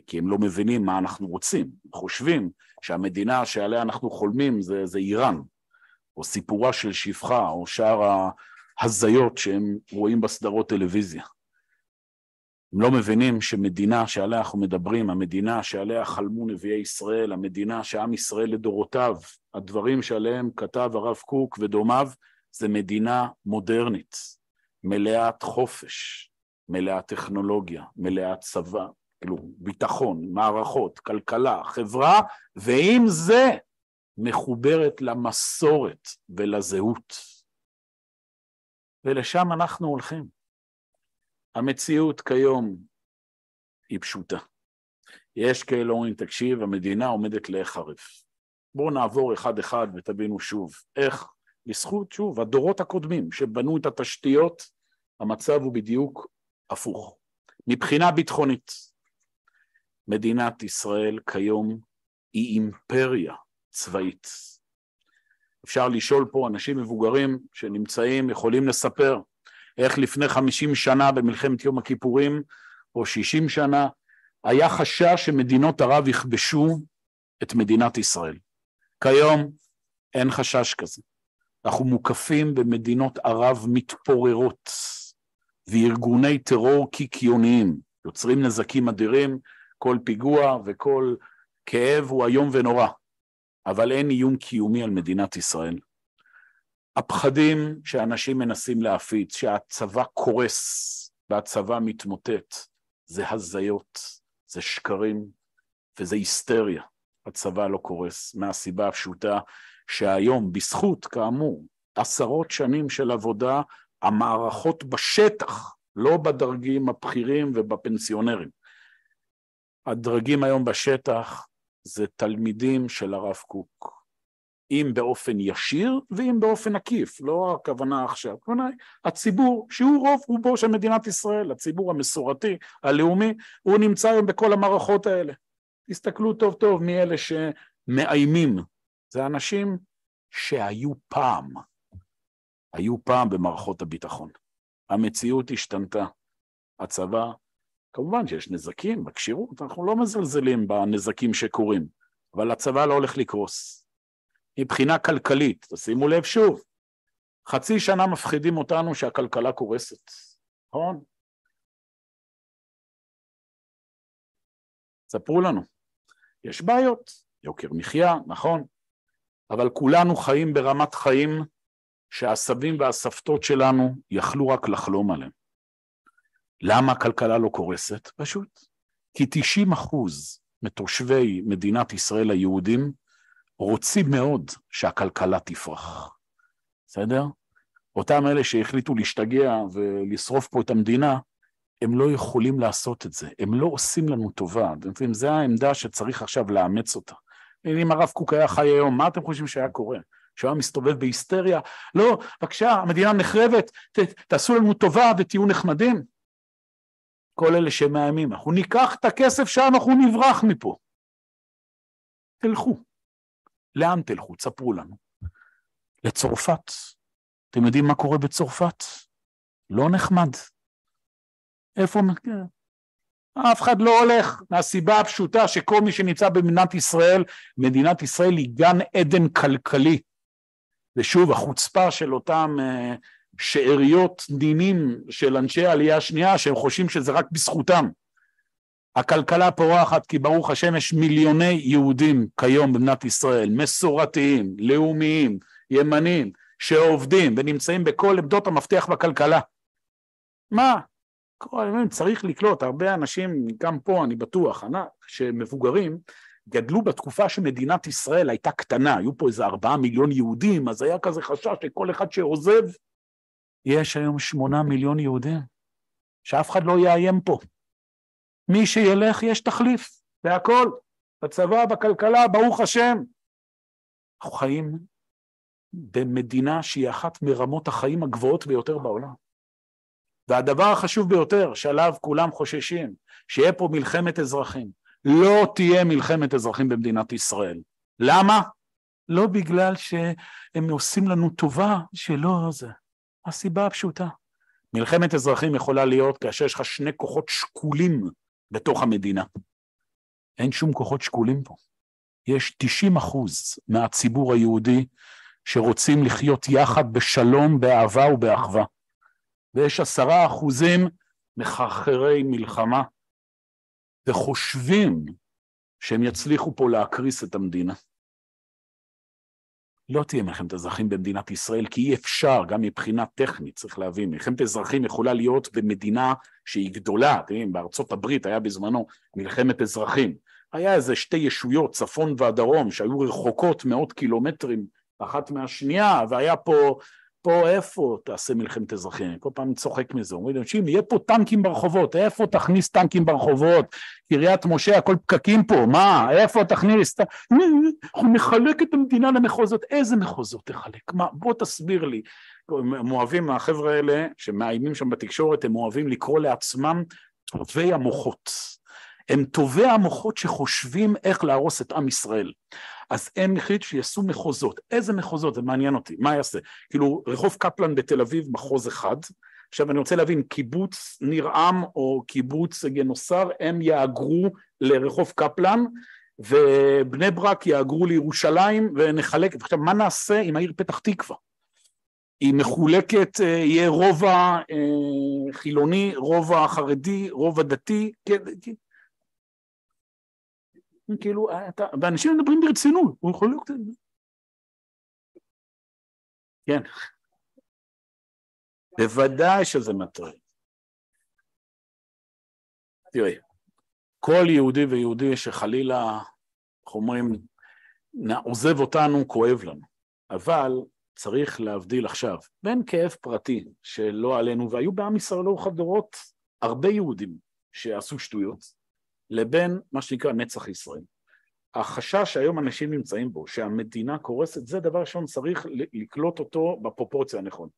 כי הם לא מבינים מה אנחנו רוצים. חושבים שהמדינה שעליה אנחנו חולמים זה, זה איראן, או סיפורה של שפחה, או שאר ההזיות שהם רואים בסדרות טלוויזיה. הם לא מבינים שמדינה שעליה אנחנו מדברים, המדינה שעליה חלמו נביאי ישראל, המדינה שעם ישראל לדורותיו, הדברים שעליהם כתב הרב קוק ודומיו, זה מדינה מודרנית, מלאת חופש, מלאת טכנולוגיה, מלאת צבא, כאילו ביטחון, מערכות, כלכלה, חברה, ועם זה מחוברת למסורת ולזהות. ולשם אנחנו הולכים. המציאות כיום היא פשוטה. יש כאלה אומרים, תקשיב, המדינה עומדת להיחרב. בואו נעבור אחד-אחד ותבינו שוב איך, בזכות, שוב, הדורות הקודמים שבנו את התשתיות, המצב הוא בדיוק הפוך. מבחינה ביטחונית, מדינת ישראל כיום היא אימפריה צבאית. אפשר לשאול פה אנשים מבוגרים שנמצאים, יכולים לספר, איך לפני חמישים שנה במלחמת יום הכיפורים, או שישים שנה, היה חשש שמדינות ערב יכבשו את מדינת ישראל. כיום אין חשש כזה. אנחנו מוקפים במדינות ערב מתפוררות וארגוני טרור קיקיוניים, יוצרים נזקים אדירים, כל פיגוע וכל כאב הוא איום ונורא, אבל אין איום קיומי על מדינת ישראל. הפחדים שאנשים מנסים להפיץ, שהצבא קורס והצבא מתמוטט, זה הזיות, זה שקרים וזה היסטריה. הצבא לא קורס, מהסיבה הפשוטה שהיום, בזכות, כאמור, עשרות שנים של עבודה, המערכות בשטח, לא בדרגים הבכירים ובפנסיונרים. הדרגים היום בשטח זה תלמידים של הרב קוק, אם באופן ישיר ואם באופן עקיף, לא הכוונה עכשיו, הכוונה היא הציבור שהוא רוב רובו של מדינת ישראל, הציבור המסורתי, הלאומי, הוא נמצא היום בכל המערכות האלה. תסתכלו טוב טוב מי אלה שמאיימים, זה אנשים שהיו פעם, היו פעם במערכות הביטחון. המציאות השתנתה, הצבא, כמובן שיש נזקים בכשירות, אנחנו לא מזלזלים בנזקים שקורים, אבל הצבא לא הולך לקרוס. מבחינה כלכלית. תשימו לב שוב, חצי שנה מפחידים אותנו שהכלכלה קורסת, נכון? ספרו לנו. יש בעיות, יוקר מחיה, נכון, אבל כולנו חיים ברמת חיים שהסבים והסבתות שלנו יכלו רק לחלום עליהם. למה הכלכלה לא קורסת? פשוט. כי 90 אחוז מתושבי מדינת ישראל היהודים רוצים מאוד שהכלכלה תפרח, בסדר? אותם אלה שהחליטו להשתגע ולשרוף פה את המדינה, הם לא יכולים לעשות את זה, הם לא עושים לנו טובה, אתם יודעים, זו העמדה שצריך עכשיו לאמץ אותה. אם הרב קוק היה חי היום, מה אתם חושבים שהיה קורה? שהוא היה מסתובב בהיסטריה? לא, בבקשה, המדינה נחרבת, ת, תעשו לנו טובה ותהיו נחמדים. כל אלה שמאיימים, אנחנו ניקח את הכסף שלנו, אנחנו נברח מפה. תלכו. לאן תלכו? תספרו לנו. לצרפת. אתם יודעים מה קורה בצרפת? לא נחמד. איפה... אף אחד לא הולך, מהסיבה הפשוטה שכל מי שנמצא במדינת ישראל, מדינת ישראל היא גן עדן כלכלי. ושוב, החוצפה של אותם uh, שאריות דינים של אנשי העלייה השנייה, שהם חושבים שזה רק בזכותם. הכלכלה פורחת כי ברוך השם יש מיליוני יהודים כיום במדינת ישראל, מסורתיים, לאומיים, ימנים, שעובדים ונמצאים בכל עמדות המפתח בכלכלה. מה? כל הזמן צריך לקלוט, הרבה אנשים, גם פה אני בטוח, שמבוגרים, גדלו בתקופה שמדינת ישראל הייתה קטנה, היו פה איזה ארבעה מיליון יהודים, אז היה כזה חשש שכל אחד שעוזב, יש היום שמונה מיליון יהודים, שאף אחד לא יאיים פה. מי שילך יש תחליף, והכל, בצבא, בכלכלה, ברוך השם. אנחנו חיים במדינה שהיא אחת מרמות החיים הגבוהות ביותר בעולם. והדבר החשוב ביותר שעליו כולם חוששים, שיהיה פה מלחמת אזרחים. לא תהיה מלחמת אזרחים במדינת ישראל. למה? לא בגלל שהם עושים לנו טובה, שלא זה. הסיבה הפשוטה. מלחמת אזרחים יכולה להיות כאשר יש לך שני כוחות שקולים בתוך המדינה. אין שום כוחות שקולים פה. יש 90 אחוז מהציבור היהודי שרוצים לחיות יחד בשלום, באהבה ובאחווה. ויש עשרה אחוזים מחרחרי מלחמה, וחושבים שהם יצליחו פה להקריס את המדינה. לא תהיה מלחמת אזרחים במדינת ישראל, כי אי אפשר, גם מבחינה טכנית, צריך להבין, מלחמת אזרחים יכולה להיות במדינה שהיא גדולה, אתם יודעים, בארצות הברית היה בזמנו מלחמת אזרחים. היה איזה שתי ישויות, צפון והדרום, שהיו רחוקות מאות קילומטרים אחת מהשנייה, והיה פה פה איפה תעשה מלחמת אזרחים? כל פעם צוחק מזה, אומרים אנשים, יהיה פה טנקים ברחובות, איפה תכניס טנקים ברחובות? קריית משה, הכל פקקים פה, מה, איפה תכניס? אנחנו נחלק את המדינה למחוזות, איזה מחוזות תחלק? מה, בוא תסביר לי. הם אוהבים, החבר'ה האלה שמאיימים שם בתקשורת, הם אוהבים לקרוא לעצמם טובי המוחות. הם טובי המוחות שחושבים איך להרוס את עם ישראל. אז הם החליטו שיעשו מחוזות. איזה מחוזות? זה מעניין אותי, מה יעשה? כאילו, רחוב קפלן בתל אביב, מחוז אחד. עכשיו אני רוצה להבין, קיבוץ ניר עם או קיבוץ גנוסר, הם יהגרו לרחוב קפלן, ובני ברק יהגרו לירושלים, ונחלק, עכשיו מה נעשה עם העיר פתח תקווה? היא מחולקת, אה, יהיה רובע אה, חילוני, רובע חרדי, רובע דתי, כן, כן. כאילו, אתה, ואנשים מדברים ברצינות, הוא יכול להיות... כן. בוודאי שזה מטריד. תראי, כל יהודי ויהודי שחלילה, איך אומרים, עוזב אותנו, כואב לנו. אבל צריך להבדיל עכשיו בין כאב פרטי שלא עלינו, והיו בעם ישראל לאורך הדורות הרבה יהודים שעשו שטויות, לבין מה שנקרא נצח ישראל. החשש שהיום אנשים נמצאים בו, שהמדינה קורסת, זה דבר ראשון צריך לקלוט אותו בפרופורציה הנכונה.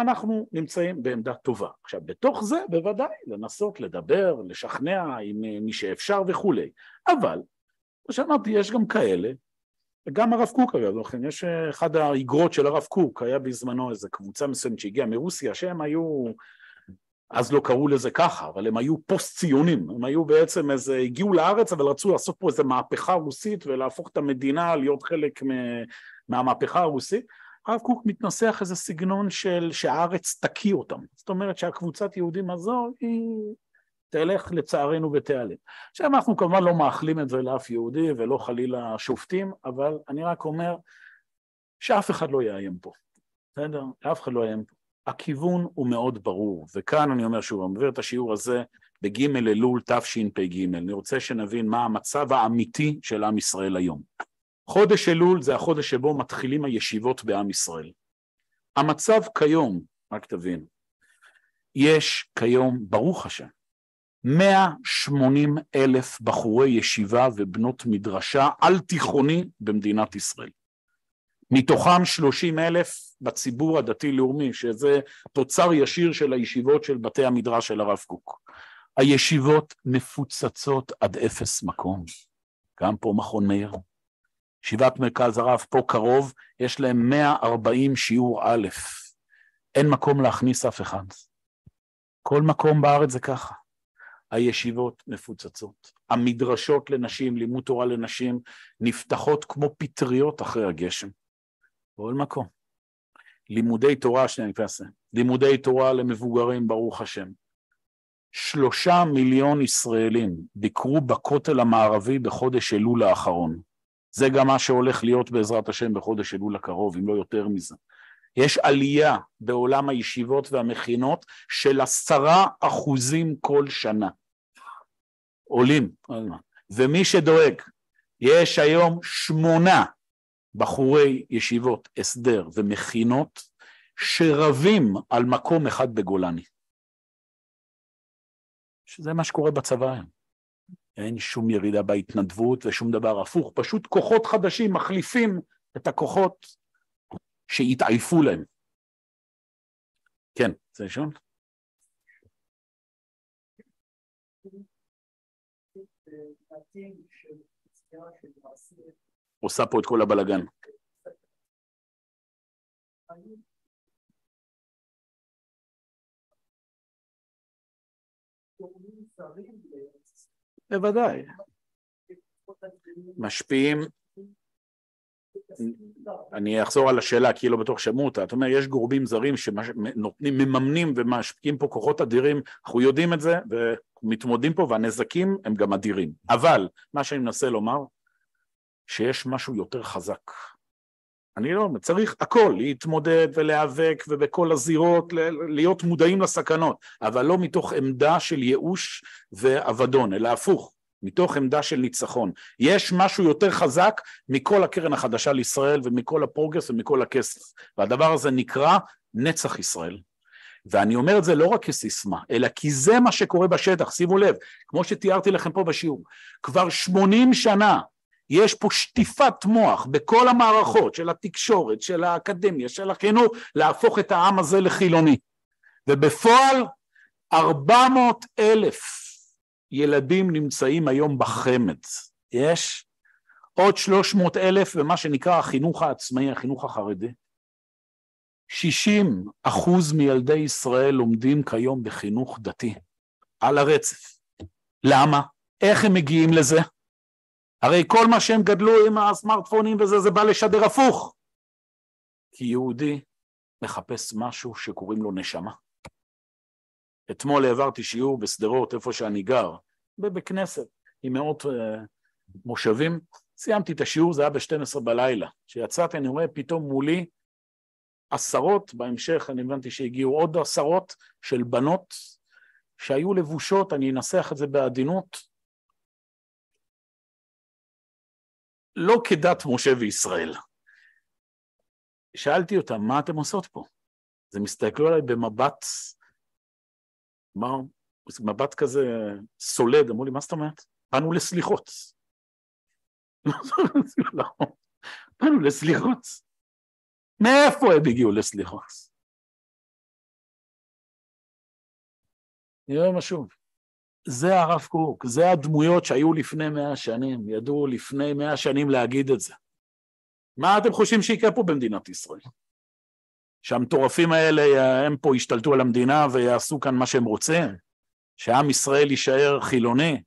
אנחנו נמצאים בעמדה טובה. עכשיו, בתוך זה בוודאי לנסות לדבר, לשכנע עם מי שאפשר וכולי. אבל, כמו שאמרתי, יש גם כאלה, וגם הרב קוק אגב, לכן יש אחד האיגרות של הרב קוק, היה בזמנו איזו קבוצה מסוימת שהגיעה מרוסיה, שהם היו אז לא קראו לזה ככה, אבל הם היו פוסט ציונים, הם היו בעצם איזה, הגיעו לארץ אבל רצו לעשות פה איזה מהפכה רוסית ולהפוך את המדינה להיות חלק מהמהפכה הרוסית. הרב קוק מתנסח איזה סגנון של שהארץ תקיא אותם, זאת אומרת שהקבוצת יהודים הזו היא תלך לצערנו ותיעלם. עכשיו אנחנו כמובן לא מאחלים את זה לאף יהודי ולא חלילה שופטים, אבל אני רק אומר שאף אחד לא יאיים פה, בסדר? אף אחד לא יאיים פה. הכיוון הוא מאוד ברור, וכאן אני אומר שוב, אני מעביר את השיעור הזה בג' אלול תשפ"ג, אני רוצה שנבין מה המצב האמיתי של עם ישראל היום. חודש אלול זה החודש שבו מתחילים הישיבות בעם ישראל. המצב כיום, רק תבין, יש כיום, ברוך השם, 180 אלף בחורי ישיבה ובנות מדרשה על תיכוני במדינת ישראל. מתוכם 30 אלף בציבור הדתי-לאומי, שזה תוצר ישיר של הישיבות של בתי המדרש של הרב קוק. הישיבות מפוצצות עד אפס מקום. גם פה מכון מאיר. ישיבת מרכז הרב פה קרוב, יש להם 140 שיעור א', אין מקום להכניס אף אחד. כל מקום בארץ זה ככה. הישיבות מפוצצות. המדרשות לנשים, לימוד תורה לנשים, נפתחות כמו פטריות אחרי הגשם. בכל מקום. לימודי תורה, שנייה אני אעשה, לימודי תורה למבוגרים, ברוך השם. שלושה מיליון ישראלים ביקרו בכותל המערבי בחודש אלול האחרון. זה גם מה שהולך להיות בעזרת השם בחודש אלול הקרוב, אם לא יותר מזה. יש עלייה בעולם הישיבות והמכינות של עשרה אחוזים כל שנה. עולים, ומי שדואג, יש היום שמונה בחורי ישיבות הסדר ומכינות שרבים על מקום אחד בגולני. שזה מה שקורה בצבא היום. אין שום ירידה בהתנדבות ושום דבר הפוך, פשוט כוחות חדשים מחליפים את הכוחות שהתעייפו להם. כן, זה לשאול? עושה פה את כל הבלגן. בוודאי. משפיעים, אני אחזור על השאלה כי לא בטוח שמעו אותה, אתה אומר יש גורמים זרים שנותנים, מממנים ומשפיעים פה כוחות אדירים, אנחנו יודעים את זה ומתמודדים פה והנזקים הם גם אדירים, אבל מה שאני מנסה לומר שיש משהו יותר חזק אני לא צריך הכל, להתמודד ולהיאבק ובכל הזירות להיות מודעים לסכנות, אבל לא מתוך עמדה של ייאוש ואבדון, אלא הפוך, מתוך עמדה של ניצחון. יש משהו יותר חזק מכל הקרן החדשה לישראל ומכל הפרוגרס ומכל הכסף, והדבר הזה נקרא נצח ישראל. ואני אומר את זה לא רק כסיסמה, אלא כי זה מה שקורה בשטח, שימו לב, כמו שתיארתי לכם פה בשיעור, כבר 80 שנה יש פה שטיפת מוח בכל המערכות של התקשורת, של האקדמיה, של החינוך, להפוך את העם הזה לחילוני. ובפועל 400 אלף ילדים נמצאים היום בחמ"ד. יש עוד 300 אלף במה שנקרא החינוך העצמאי, החינוך החרדי. 60 אחוז מילדי ישראל לומדים כיום בחינוך דתי, על הרצף. למה? איך הם מגיעים לזה? הרי כל מה שהם גדלו עם הסמארטפונים וזה, זה בא לשדר הפוך. כי יהודי מחפש משהו שקוראים לו נשמה. אתמול העברתי שיעור בשדרות, איפה שאני גר, בכנסת, עם מאות uh, מושבים. סיימתי את השיעור, זה היה ב-12 בלילה. כשיצאתי אני רואה פתאום מולי עשרות, בהמשך אני הבנתי שהגיעו עוד עשרות של בנות שהיו לבושות, אני אנסח את זה בעדינות, לא כדת משה וישראל. שאלתי אותם, מה אתם עושות פה? אז הם הסתכלו עליי במבט, מה, מבט כזה סולד, אמרו לי, מה זאת אומרת? באנו לסליחות. באנו לסליחות. מאיפה הם הגיעו לסליחות? נראה שוב. זה הרב קוק, זה הדמויות שהיו לפני מאה שנים, ידעו לפני מאה שנים להגיד את זה. מה אתם חושבים שיקרה פה במדינת ישראל? שהמטורפים האלה הם פה ישתלטו על המדינה ויעשו כאן מה שהם רוצים? שעם ישראל יישאר חילוני?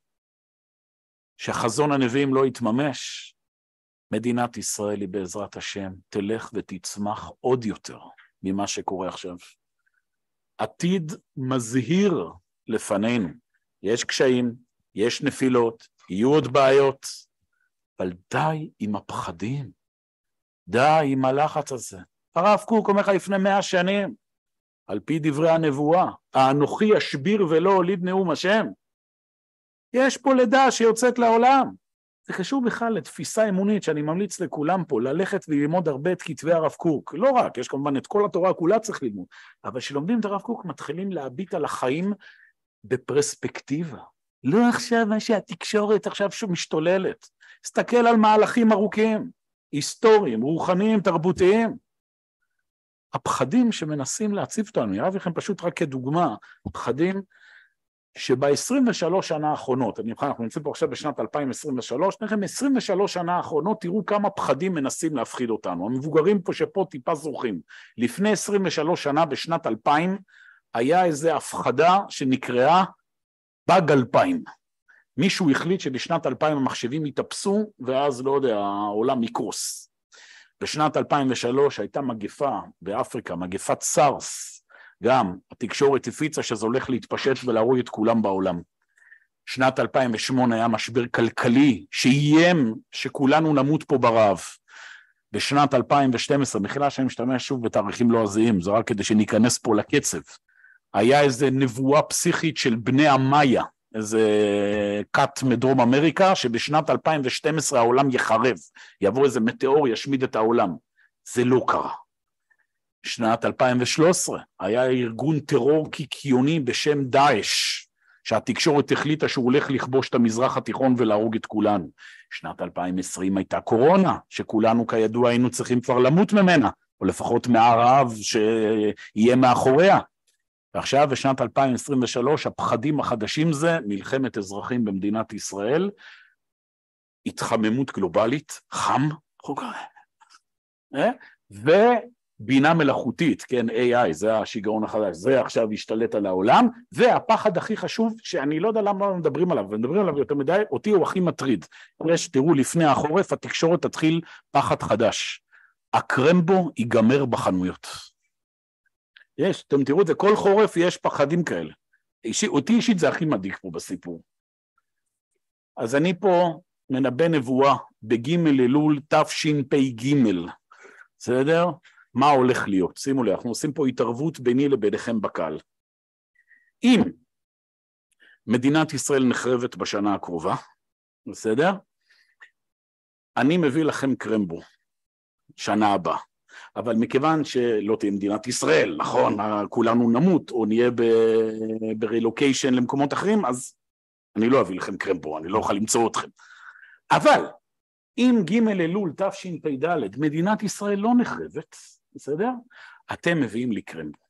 שחזון הנביאים לא יתממש? מדינת ישראל היא בעזרת השם תלך ותצמח עוד יותר ממה שקורה עכשיו. עתיד מזהיר לפנינו. יש קשיים, יש נפילות, יהיו עוד בעיות, אבל די עם הפחדים, די עם הלחץ הזה. הרב קוק אומר לך לפני מאה שנים, על פי דברי הנבואה, האנוכי אשביר ולא הוליד נאום השם. יש פה לידה שיוצאת לעולם. זה קשור בכלל לתפיסה אמונית שאני ממליץ לכולם פה, ללכת וללמוד הרבה את כתבי הרב קוק. לא רק, יש כמובן את כל התורה כולה צריך ללמוד, אבל כשלומדים את הרב קוק מתחילים להביט על החיים בפרספקטיבה. לא עכשיו מה שהתקשורת עכשיו משתוללת. תסתכל על מהלכים ארוכים, היסטוריים, רוחניים, תרבותיים. הפחדים שמנסים להציב אותנו, אני אראה לכם פשוט רק כדוגמה, פחדים שב-23 שנה האחרונות, אני אנחנו נמצאים פה עכשיו בשנת 2023, אני לכם 23 שנה האחרונות, תראו כמה פחדים מנסים להפחיד אותנו. המבוגרים פה שפה טיפה זוכרים. לפני 23 שנה, בשנת 2000, היה איזו הפחדה שנקראה באג 2000. מישהו החליט שבשנת 2000 המחשבים יתאפסו ואז, לא יודע, העולם יקרוס. בשנת 2003 הייתה מגפה באפריקה, מגפת סארס, גם התקשורת הפיצה שזה הולך להתפשט ולהרוג את כולם בעולם. שנת 2008 היה משבר כלכלי שאיים שכולנו נמות פה ברעב. בשנת 2012, מחילה שאני משתמש שוב בתאריכים לועזיים, זה רק כדי שניכנס פה לקצב. היה איזה נבואה פסיכית של בני המאיה, איזה כת מדרום אמריקה, שבשנת 2012 העולם יחרב, יבוא איזה מטאור, ישמיד את העולם. זה לא קרה. שנת 2013 היה ארגון טרור קיקיוני בשם דאעש, שהתקשורת החליטה שהוא הולך לכבוש את המזרח התיכון ולהרוג את כולנו. שנת 2020 הייתה קורונה, שכולנו כידוע היינו צריכים כבר למות ממנה, או לפחות מהרעב שיהיה מאחוריה. ועכשיו בשנת 2023 הפחדים החדשים זה מלחמת אזרחים במדינת ישראל, התחממות גלובלית, חם, אה? ובינה מלאכותית, כן, AI, זה השיגעון החדש, זה עכשיו השתלט על העולם, והפחד הכי חשוב, שאני לא יודע למה לא מדברים עליו, ומדברים עליו יותר מדי, אותי הוא הכי מטריד. יש, תראו, לפני החורף התקשורת תתחיל פחד חדש. הקרמבו ייגמר בחנויות. יש, אתם תראו את זה, כל חורף יש פחדים כאלה. אישי, אותי אישית זה הכי מדאיג פה בסיפור. אז אני פה מנבא נבואה בגימל אלול תשפ"ג, בסדר? מה הולך להיות? שימו לב, אנחנו עושים פה התערבות ביני לביניכם בקהל. אם מדינת ישראל נחרבת בשנה הקרובה, בסדר? אני מביא לכם קרמבו, שנה הבאה. אבל מכיוון שלא תהיה מדינת ישראל, נכון, כולנו נמות או נהיה ברילוקיישן למקומות אחרים, אז אני לא אביא לכם קרמבו, אני לא אוכל למצוא אתכם. אבל אם ג' אלול תשפ"ד מדינת ישראל לא נחרבת, בסדר? אתם מביאים לי קרמבו.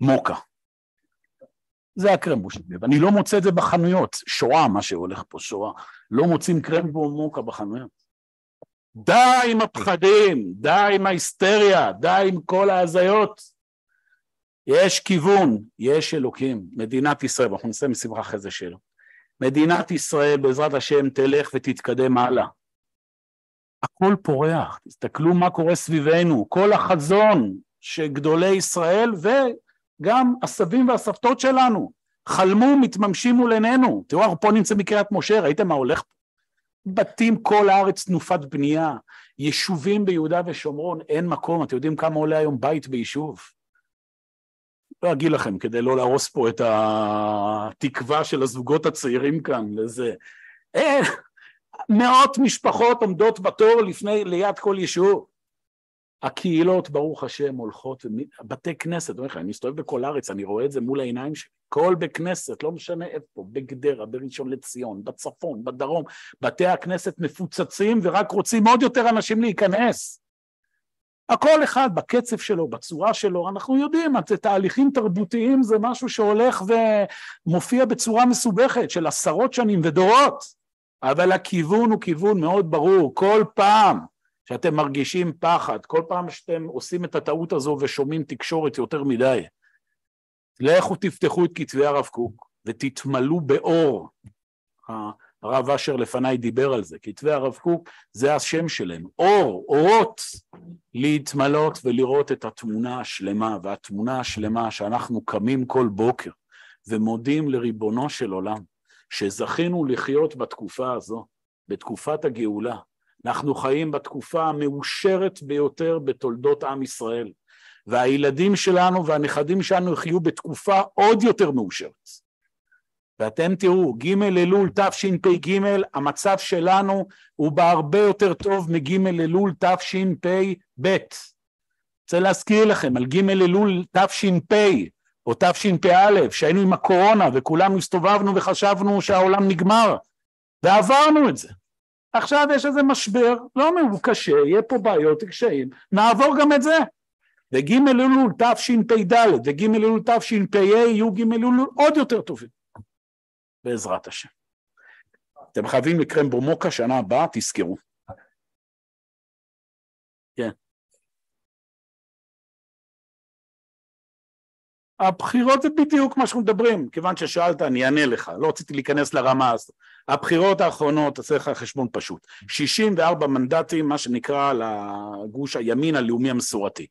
מוקה. זה הקרמבו שלי, ואני לא מוצא את זה בחנויות. שואה, מה שהולך פה, שואה. לא מוצאים קרמבו מוקה בחנויות. די עם הפחדים, די עם ההיסטריה, די עם כל ההזיות. יש כיוון, יש אלוקים. מדינת ישראל, אנחנו נסיים מסברה אחרי זה שאלות. מדינת ישראל בעזרת השם תלך ותתקדם הלאה. הכל פורח, תסתכלו מה קורה סביבנו, כל החזון שגדולי ישראל וגם הסבים והסבתות שלנו חלמו, מתממשים מול עינינו. תראו, אנחנו פה נמצאים בקריית משה, ראיתם מה הולך פה? בתים כל הארץ תנופת בנייה, יישובים ביהודה ושומרון, אין מקום, אתם יודעים כמה עולה היום בית ביישוב? לא אגיד לכם, כדי לא להרוס פה את התקווה של הזוגות הצעירים כאן לזה. אין, מאות משפחות עומדות בתור לפני, ליד כל יישוב. הקהילות, ברוך השם, הולכות, בתי כנסת, אני מסתובב בכל הארץ, אני רואה את זה מול העיניים שלי. כל בית כנסת, לא משנה איפה, בגדרה, בראשון לציון, בצפון, בדרום, בתי הכנסת מפוצצים ורק רוצים עוד יותר אנשים להיכנס. הכל אחד בקצב שלו, בצורה שלו, אנחנו יודעים, תהליכים תרבותיים זה משהו שהולך ומופיע בצורה מסובכת של עשרות שנים ודורות, אבל הכיוון הוא כיוון מאוד ברור, כל פעם שאתם מרגישים פחד, כל פעם שאתם עושים את הטעות הזו ושומעים תקשורת יותר מדי, לכו תפתחו את כתבי הרב קוק ותתמלאו באור. הרב אשר לפניי דיבר על זה, כתבי הרב קוק זה השם שלהם, אור, אורות, להתמלות ולראות את התמונה השלמה, והתמונה השלמה שאנחנו קמים כל בוקר ומודים לריבונו של עולם, שזכינו לחיות בתקופה הזו, בתקופת הגאולה. אנחנו חיים בתקופה המאושרת ביותר בתולדות עם ישראל. והילדים שלנו והנכדים שלנו יחיו בתקופה עוד יותר מאושרת. ואתם תראו, ג' אלול תשפ"ג, המצב שלנו הוא בהרבה יותר טוב מג' אלול תשפ"ב. רוצה להזכיר לכם על ג' אלול תש"פ או תשפ"א, שהיינו עם הקורונה וכולנו הסתובבנו וחשבנו שהעולם נגמר, ועברנו את זה. עכשיו יש איזה משבר, לא אומר, הוא קשה, יהיה פה בעיות, קשיים, נעבור גם את זה. וג' אלול תשפ"ד וג' אלול תשפ"ה יהיו ג' אלול עוד יותר טובים, בעזרת השם. אתם חייבים לקרם במוקה שנה הבאה, תזכרו. כן. הבחירות זה בדיוק מה שאנחנו מדברים, כיוון ששאלת אני אענה לך, לא רציתי להיכנס לרמה הזאת. הבחירות האחרונות, תעשה לך חשבון פשוט, 64 מנדטים, מה שנקרא לגוש הימין הלאומי המסורתי.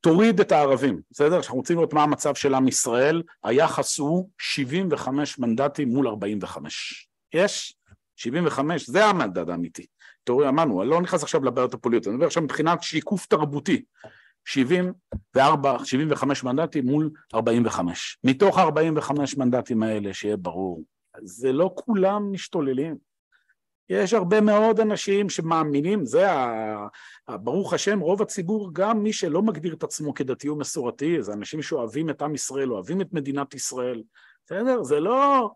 תוריד את הערבים, בסדר? אנחנו רוצים לראות מה המצב של עם ישראל, היחס הוא 75 מנדטים מול 45. יש? 75, זה המדד האמיתי. תראו, אמרנו, אני לא נכנס עכשיו לבעיות הפוליטיות, אני מדבר עכשיו מבחינת שיקוף תרבותי. 74, 75 מנדטים מול 45. מתוך ה-45 מנדטים האלה, שיהיה ברור, זה לא כולם משתוללים. יש הרבה מאוד אנשים שמאמינים, זה ה... ברוך השם, רוב הציבור, גם מי שלא מגדיר את עצמו כדתי ומסורתי, זה אנשים שאוהבים את עם ישראל, אוהבים את מדינת ישראל, בסדר? זה לא...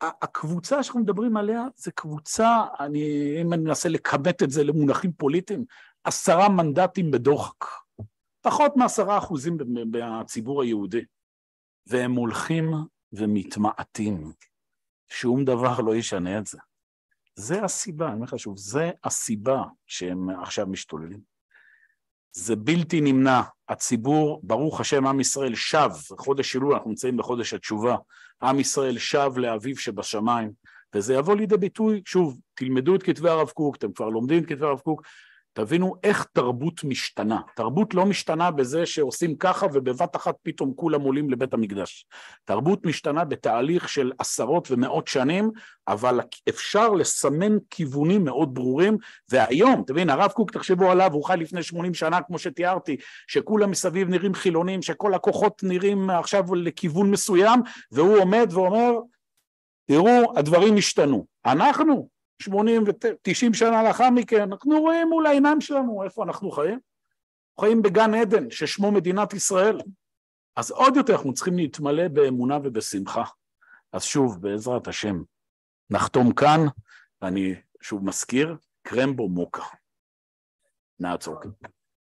הקבוצה שאנחנו מדברים עליה זה קבוצה, אני, אם אני מנסה לכמת את זה למונחים פוליטיים, עשרה מנדטים בדוחק. פחות מעשרה אחוזים מהציבור היהודי. והם הולכים ומתמעטים. שום דבר לא ישנה את זה. זה הסיבה, אני אומר לך שוב, זה הסיבה שהם עכשיו משתוללים. זה בלתי נמנע. הציבור, ברוך השם, עם ישראל שב, חודש אלול, אנחנו נמצאים בחודש התשובה, עם ישראל שב לאביו שבשמיים, וזה יבוא לידי ביטוי, שוב, תלמדו את כתבי הרב קוק, אתם כבר לומדים את כתבי הרב קוק, תבינו איך תרבות משתנה. תרבות לא משתנה בזה שעושים ככה ובבת אחת פתאום כולם עולים לבית המקדש. תרבות משתנה בתהליך של עשרות ומאות שנים, אבל אפשר לסמן כיוונים מאוד ברורים, והיום, תבין, הרב קוק, תחשבו עליו, הוא חי לפני 80 שנה, כמו שתיארתי, שכולם מסביב נראים חילונים, שכל הכוחות נראים עכשיו לכיוון מסוים, והוא עומד ואומר, תראו, הדברים השתנו. אנחנו, 80 ו-90 שנה לאחר מכן, אנחנו רואים מול העיניים שלנו איפה אנחנו חיים. חיים בגן עדן ששמו מדינת ישראל. אז עוד יותר אנחנו צריכים להתמלא באמונה ובשמחה. אז שוב, בעזרת השם, נחתום כאן, ואני שוב מזכיר, קרמבו מוקה. נעצור כאן.